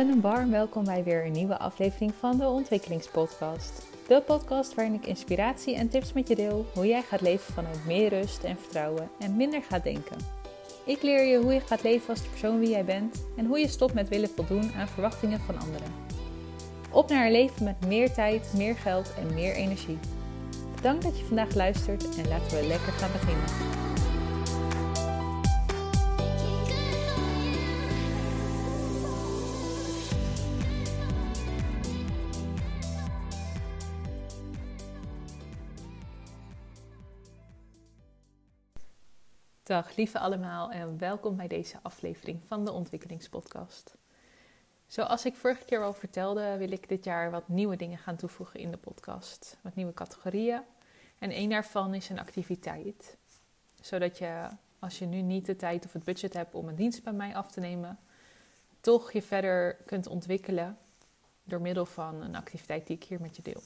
Een warm welkom bij weer een nieuwe aflevering van de Ontwikkelingspodcast. De podcast waarin ik inspiratie en tips met je deel hoe jij gaat leven vanuit meer rust en vertrouwen en minder gaat denken. Ik leer je hoe je gaat leven als de persoon wie jij bent en hoe je stopt met willen voldoen aan verwachtingen van anderen. Op naar een leven met meer tijd, meer geld en meer energie. Bedankt dat je vandaag luistert en laten we lekker gaan beginnen. Dag lieve allemaal en welkom bij deze aflevering van de Ontwikkelingspodcast. Zoals ik vorige keer al vertelde, wil ik dit jaar wat nieuwe dingen gaan toevoegen in de podcast. Wat nieuwe categorieën. En één daarvan is een activiteit. Zodat je, als je nu niet de tijd of het budget hebt om een dienst bij mij af te nemen, toch je verder kunt ontwikkelen door middel van een activiteit die ik hier met je deel.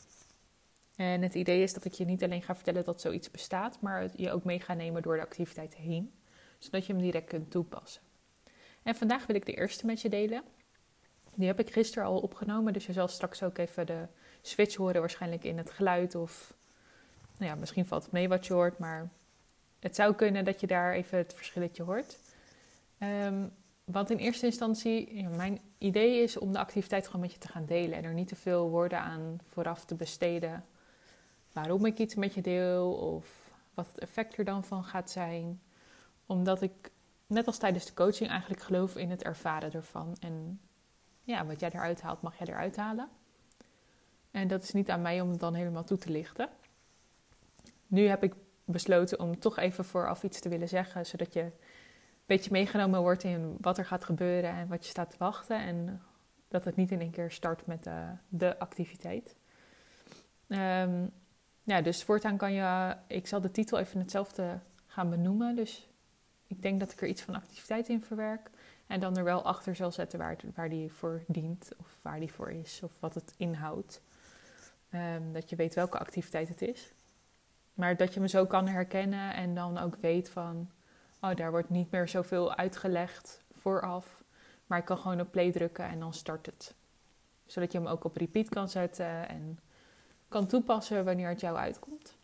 En het idee is dat ik je niet alleen ga vertellen dat zoiets bestaat, maar je ook mee ga nemen door de activiteit heen, zodat je hem direct kunt toepassen. En vandaag wil ik de eerste met je delen. Die heb ik gisteren al opgenomen, dus je zal straks ook even de switch horen, waarschijnlijk in het geluid of nou ja, misschien valt het mee wat je hoort, maar het zou kunnen dat je daar even het verschilletje hoort. Um, want in eerste instantie, mijn idee is om de activiteit gewoon met je te gaan delen en er niet te veel woorden aan vooraf te besteden waarom ik iets met je deel of wat het effect er dan van gaat zijn. Omdat ik, net als tijdens de coaching, eigenlijk geloof in het ervaren ervan. En ja, wat jij eruit haalt, mag jij eruit halen. En dat is niet aan mij om het dan helemaal toe te lichten. Nu heb ik besloten om toch even vooraf iets te willen zeggen, zodat je een beetje meegenomen wordt in wat er gaat gebeuren en wat je staat te wachten. En dat het niet in één keer start met de, de activiteit. Um, ja, dus voortaan kan je, ik zal de titel even hetzelfde gaan benoemen. Dus ik denk dat ik er iets van activiteit in verwerk. En dan er wel achter zal zetten waar, waar die voor dient, of waar die voor is, of wat het inhoudt. Um, dat je weet welke activiteit het is. Maar dat je me zo kan herkennen en dan ook weet van, oh, daar wordt niet meer zoveel uitgelegd vooraf. Maar ik kan gewoon op play drukken en dan start het. Zodat je hem ook op repeat kan zetten en kan toepassen wanneer het jou uitkomt.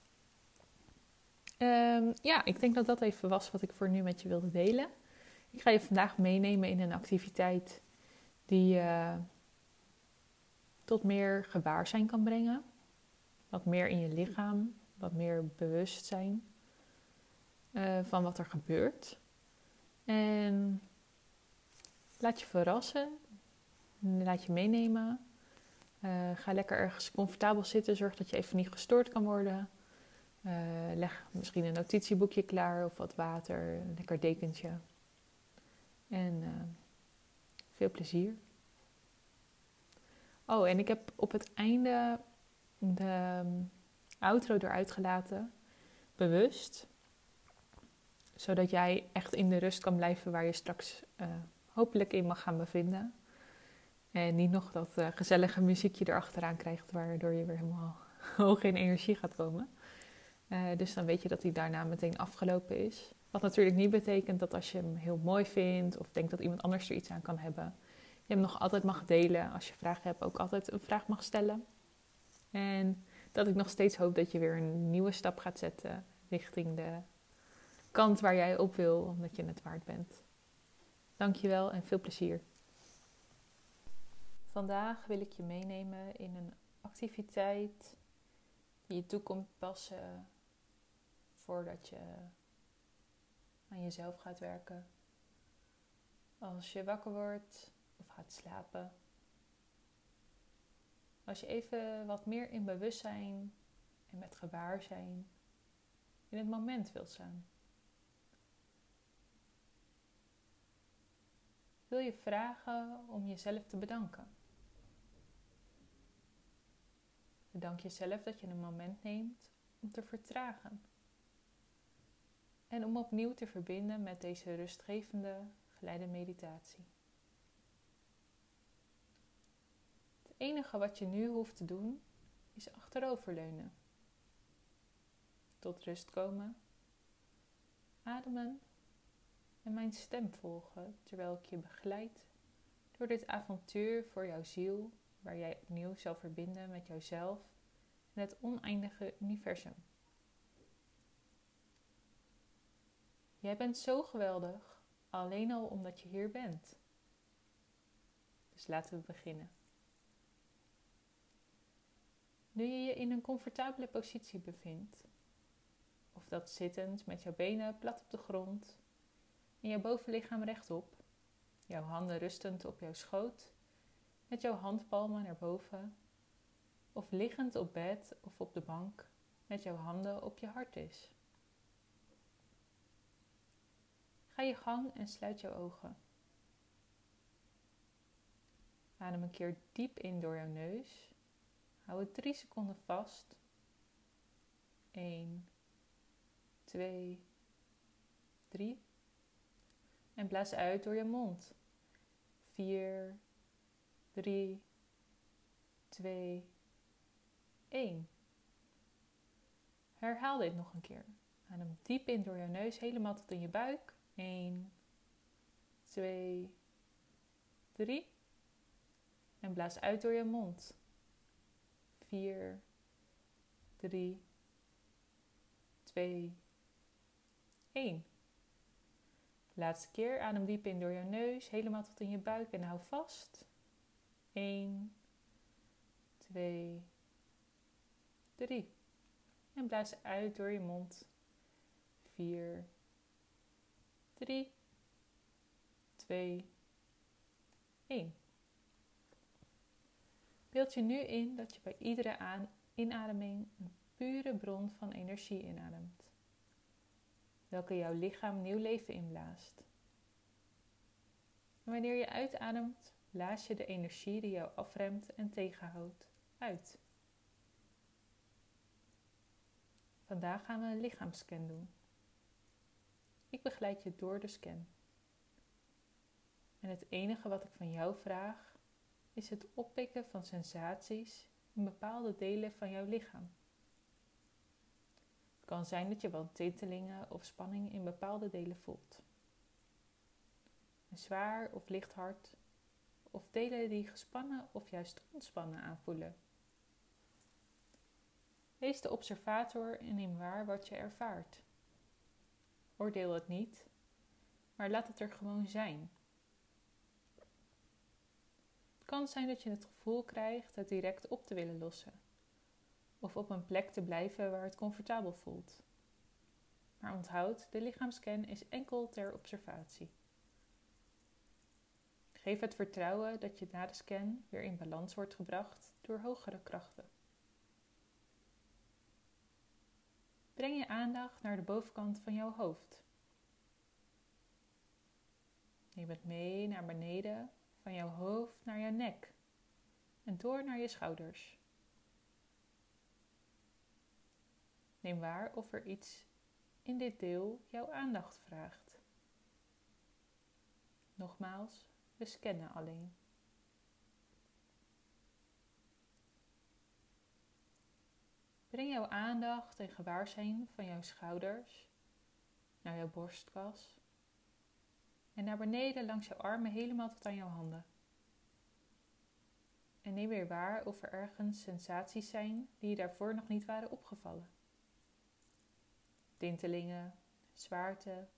Um, ja, ik denk dat dat even was wat ik voor nu met je wilde delen. Ik ga je vandaag meenemen in een activiteit die je tot meer gewaarzijn kan brengen. Wat meer in je lichaam, wat meer bewustzijn uh, van wat er gebeurt. En laat je verrassen, laat je meenemen uh, ga lekker ergens comfortabel zitten. Zorg dat je even niet gestoord kan worden. Uh, leg misschien een notitieboekje klaar of wat water, een lekker dekentje. En uh, veel plezier. Oh, en ik heb op het einde de um, outro eruit gelaten, bewust. Zodat jij echt in de rust kan blijven waar je straks hopelijk in mag gaan bevinden. En niet nog dat uh, gezellige muziekje erachteraan krijgt, waardoor je weer helemaal hoog in energie gaat komen. Uh, dus dan weet je dat hij daarna meteen afgelopen is. Wat natuurlijk niet betekent dat als je hem heel mooi vindt of denkt dat iemand anders er iets aan kan hebben, je hem nog altijd mag delen. Als je vragen hebt, ook altijd een vraag mag stellen. En dat ik nog steeds hoop dat je weer een nieuwe stap gaat zetten richting de kant waar jij op wil, omdat je het waard bent. Dankjewel en veel plezier. Vandaag wil ik je meenemen in een activiteit die je toe komt passen voordat je aan jezelf gaat werken. Als je wakker wordt of gaat slapen. Als je even wat meer in bewustzijn en met gewaarzijn in het moment wilt staan. Wil je vragen om jezelf te bedanken? Bedank jezelf dat je een moment neemt om te vertragen. En om opnieuw te verbinden met deze rustgevende geleide meditatie. Het enige wat je nu hoeft te doen is achteroverleunen. Tot rust komen. Ademen en mijn stem volgen terwijl ik je begeleid door dit avontuur voor jouw ziel, waar jij opnieuw zal verbinden met jouzelf en het oneindige universum. Jij bent zo geweldig, alleen al omdat je hier bent. Dus laten we beginnen. Nu je je in een comfortabele positie bevindt, of dat zittend met jouw benen plat op de grond en jouw bovenlichaam rechtop, jouw handen rustend op jouw schoot, met jouw handpalmen naar boven, of liggend op bed of op de bank met jouw handen op je hart is. Ga je gang en sluit je ogen. Adem een keer diep in door jouw neus. Hou het drie seconden vast. 1, 2, 3. En blaas uit door je mond. 4, 3, 2, 1. Herhaal dit nog een keer. Adem diep in door je neus, helemaal tot in je buik. 1, 2, 3. En blaas uit door je mond. 4, 3, 2, 1. Laatste keer, adem diep in door je neus, helemaal tot in je buik en hou vast. 1, 2, 3. En blaas uit door je mond. 4, 3, 2, 1. Beeld je nu in dat je bij iedere inademing een pure bron van energie inademt, welke jouw lichaam nieuw leven inblaast. Wanneer je uitademt, blaas je de energie die jou afremt en tegenhoudt uit. Vandaag gaan we een lichaamscan doen. Ik begeleid je door de scan. En het enige wat ik van jou vraag is het oppikken van sensaties in bepaalde delen van jouw lichaam. Het kan zijn dat je wel tintelingen of spanning in bepaalde delen voelt. Een zwaar of licht hart, of delen die gespannen of juist ontspannen aanvoelen. Wees de observator en neem waar wat je ervaart. Oordeel het niet, maar laat het er gewoon zijn. Het kan zijn dat je het gevoel krijgt het direct op te willen lossen, of op een plek te blijven waar het comfortabel voelt. Maar onthoud, de lichaamscan is enkel ter observatie. Geef het vertrouwen dat je na de scan weer in balans wordt gebracht door hogere krachten. Breng je aandacht naar de bovenkant van jouw hoofd. Neem het mee naar beneden, van jouw hoofd naar je nek en door naar je schouders. Neem waar of er iets in dit deel jouw aandacht vraagt. Nogmaals, we scannen alleen. Breng jouw aandacht en gewaarzijn van jouw schouders naar jouw borstkas en naar beneden langs jouw armen helemaal tot aan jouw handen. En neem weer waar of er ergens sensaties zijn die je daarvoor nog niet waren opgevallen. Tintelingen, zwaarte,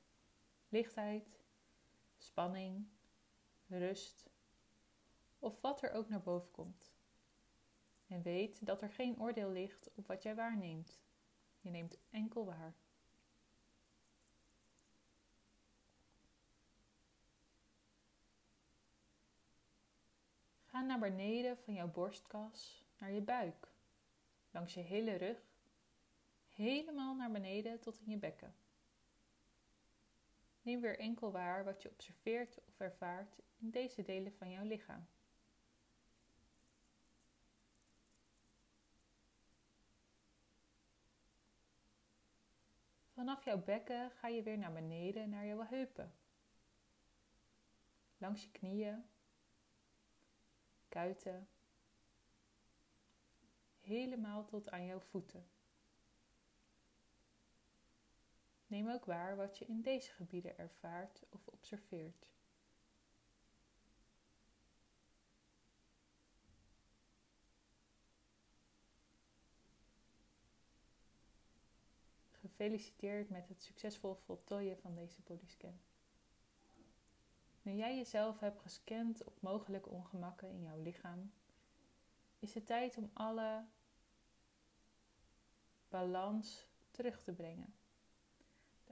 lichtheid, spanning, rust of wat er ook naar boven komt. En weet dat er geen oordeel ligt op wat jij waarneemt. Je neemt enkel waar. Ga naar beneden van jouw borstkas naar je buik, langs je hele rug, helemaal naar beneden tot in je bekken. Neem weer enkel waar wat je observeert of ervaart in deze delen van jouw lichaam. Vanaf jouw bekken ga je weer naar beneden naar jouw heupen. Langs je knieën, kuiten, helemaal tot aan jouw voeten. Neem ook waar wat je in deze gebieden ervaart of observeert. Gefeliciteerd met het succesvol voltooien van deze bodyscan. Nu jij jezelf hebt gescand op mogelijke ongemakken in jouw lichaam, is het tijd om alle balans terug te brengen.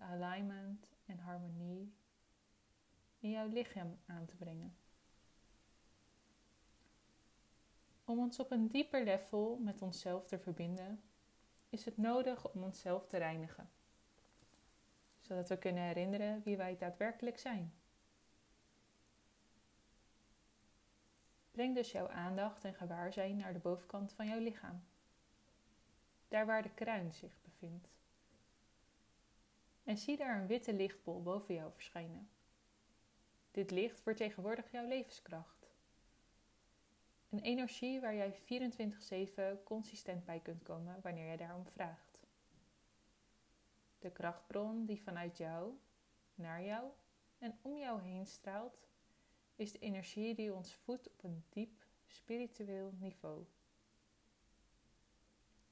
Alignment en harmonie in jouw lichaam aan te brengen. Om ons op een dieper level met onszelf te verbinden, is het nodig om onszelf te reinigen, zodat we kunnen herinneren wie wij daadwerkelijk zijn. Breng dus jouw aandacht en gewaarzijn naar de bovenkant van jouw lichaam, daar waar de kruin zich bevindt. En zie daar een witte lichtbol boven jou verschijnen. Dit licht vertegenwoordigt jouw levenskracht. Een energie waar jij 24/7 consistent bij kunt komen wanneer jij daarom vraagt. De krachtbron die vanuit jou, naar jou en om jou heen straalt, is de energie die ons voedt op een diep spiritueel niveau.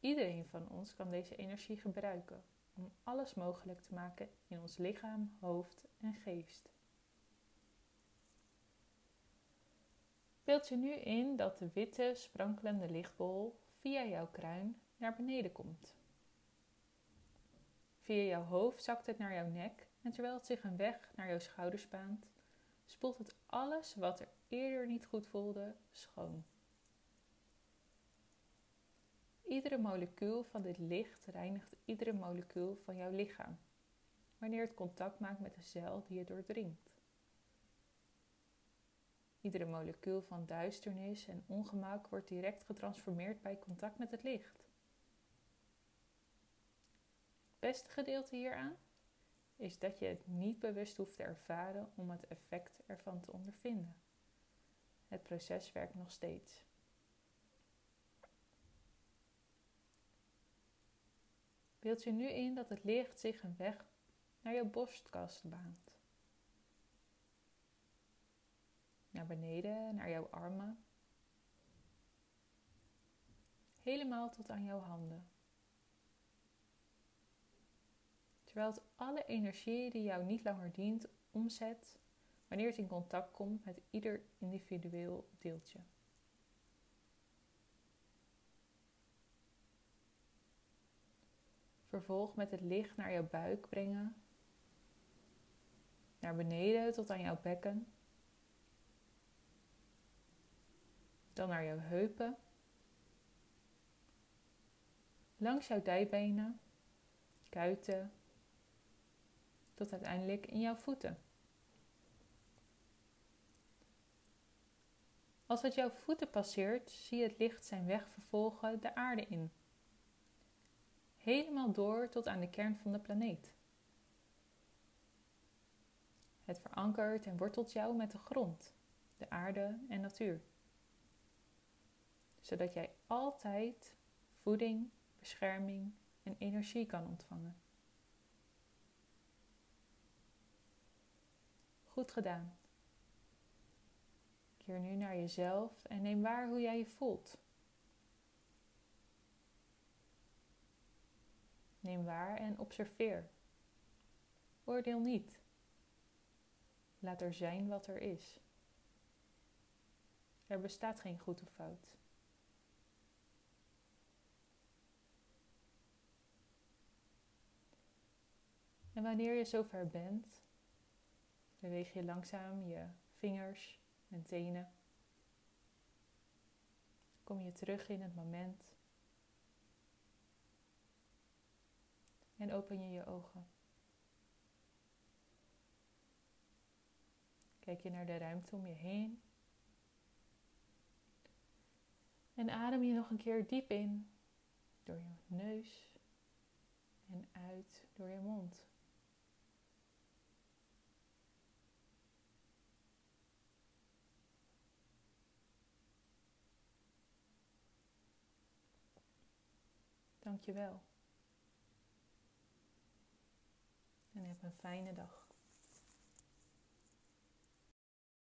Iedereen van ons kan deze energie gebruiken om alles mogelijk te maken in ons lichaam, hoofd en geest. Beeld je nu in dat de witte, sprankelende lichtbol via jouw kruin naar beneden komt. Via jouw hoofd zakt het naar jouw nek en terwijl het zich een weg naar jouw schouders baant, spoelt het alles wat er eerder niet goed voelde schoon. Iedere molecuul van dit licht reinigt iedere molecuul van jouw lichaam, wanneer het contact maakt met de cel die het doordringt. Iedere molecuul van duisternis en ongemak wordt direct getransformeerd bij contact met het licht. Het beste gedeelte hieraan is dat je het niet bewust hoeft te ervaren om het effect ervan te ondervinden. Het proces werkt nog steeds. Beeld je nu in dat het licht zich een weg naar je borstkast baant. Naar beneden, naar jouw armen. Helemaal tot aan jouw handen. Terwijl het alle energie die jou niet langer dient omzet wanneer het in contact komt met ieder individueel deeltje. Vervolg met het licht naar jouw buik brengen, naar beneden tot aan jouw bekken, dan naar jouw heupen, langs jouw dijbenen, kuiten, tot uiteindelijk in jouw voeten. Als het jouw voeten passeert, zie je het licht zijn weg vervolgen de aarde in. Helemaal door tot aan de kern van de planeet. Het verankert en wortelt jou met de grond, de aarde en natuur. Zodat jij altijd voeding, bescherming en energie kan ontvangen. Goed gedaan. Keer nu naar jezelf en neem waar hoe jij je voelt. Neem waar en observeer. Oordeel niet. Laat er zijn wat er is. Er bestaat geen goed of fout. En wanneer je zover bent, beweeg je langzaam je vingers en tenen. Kom je terug in het moment. En open je je ogen. Kijk je naar de ruimte om je heen. En adem je nog een keer diep in door je neus en uit door je mond. Dank je wel. En heb een fijne dag.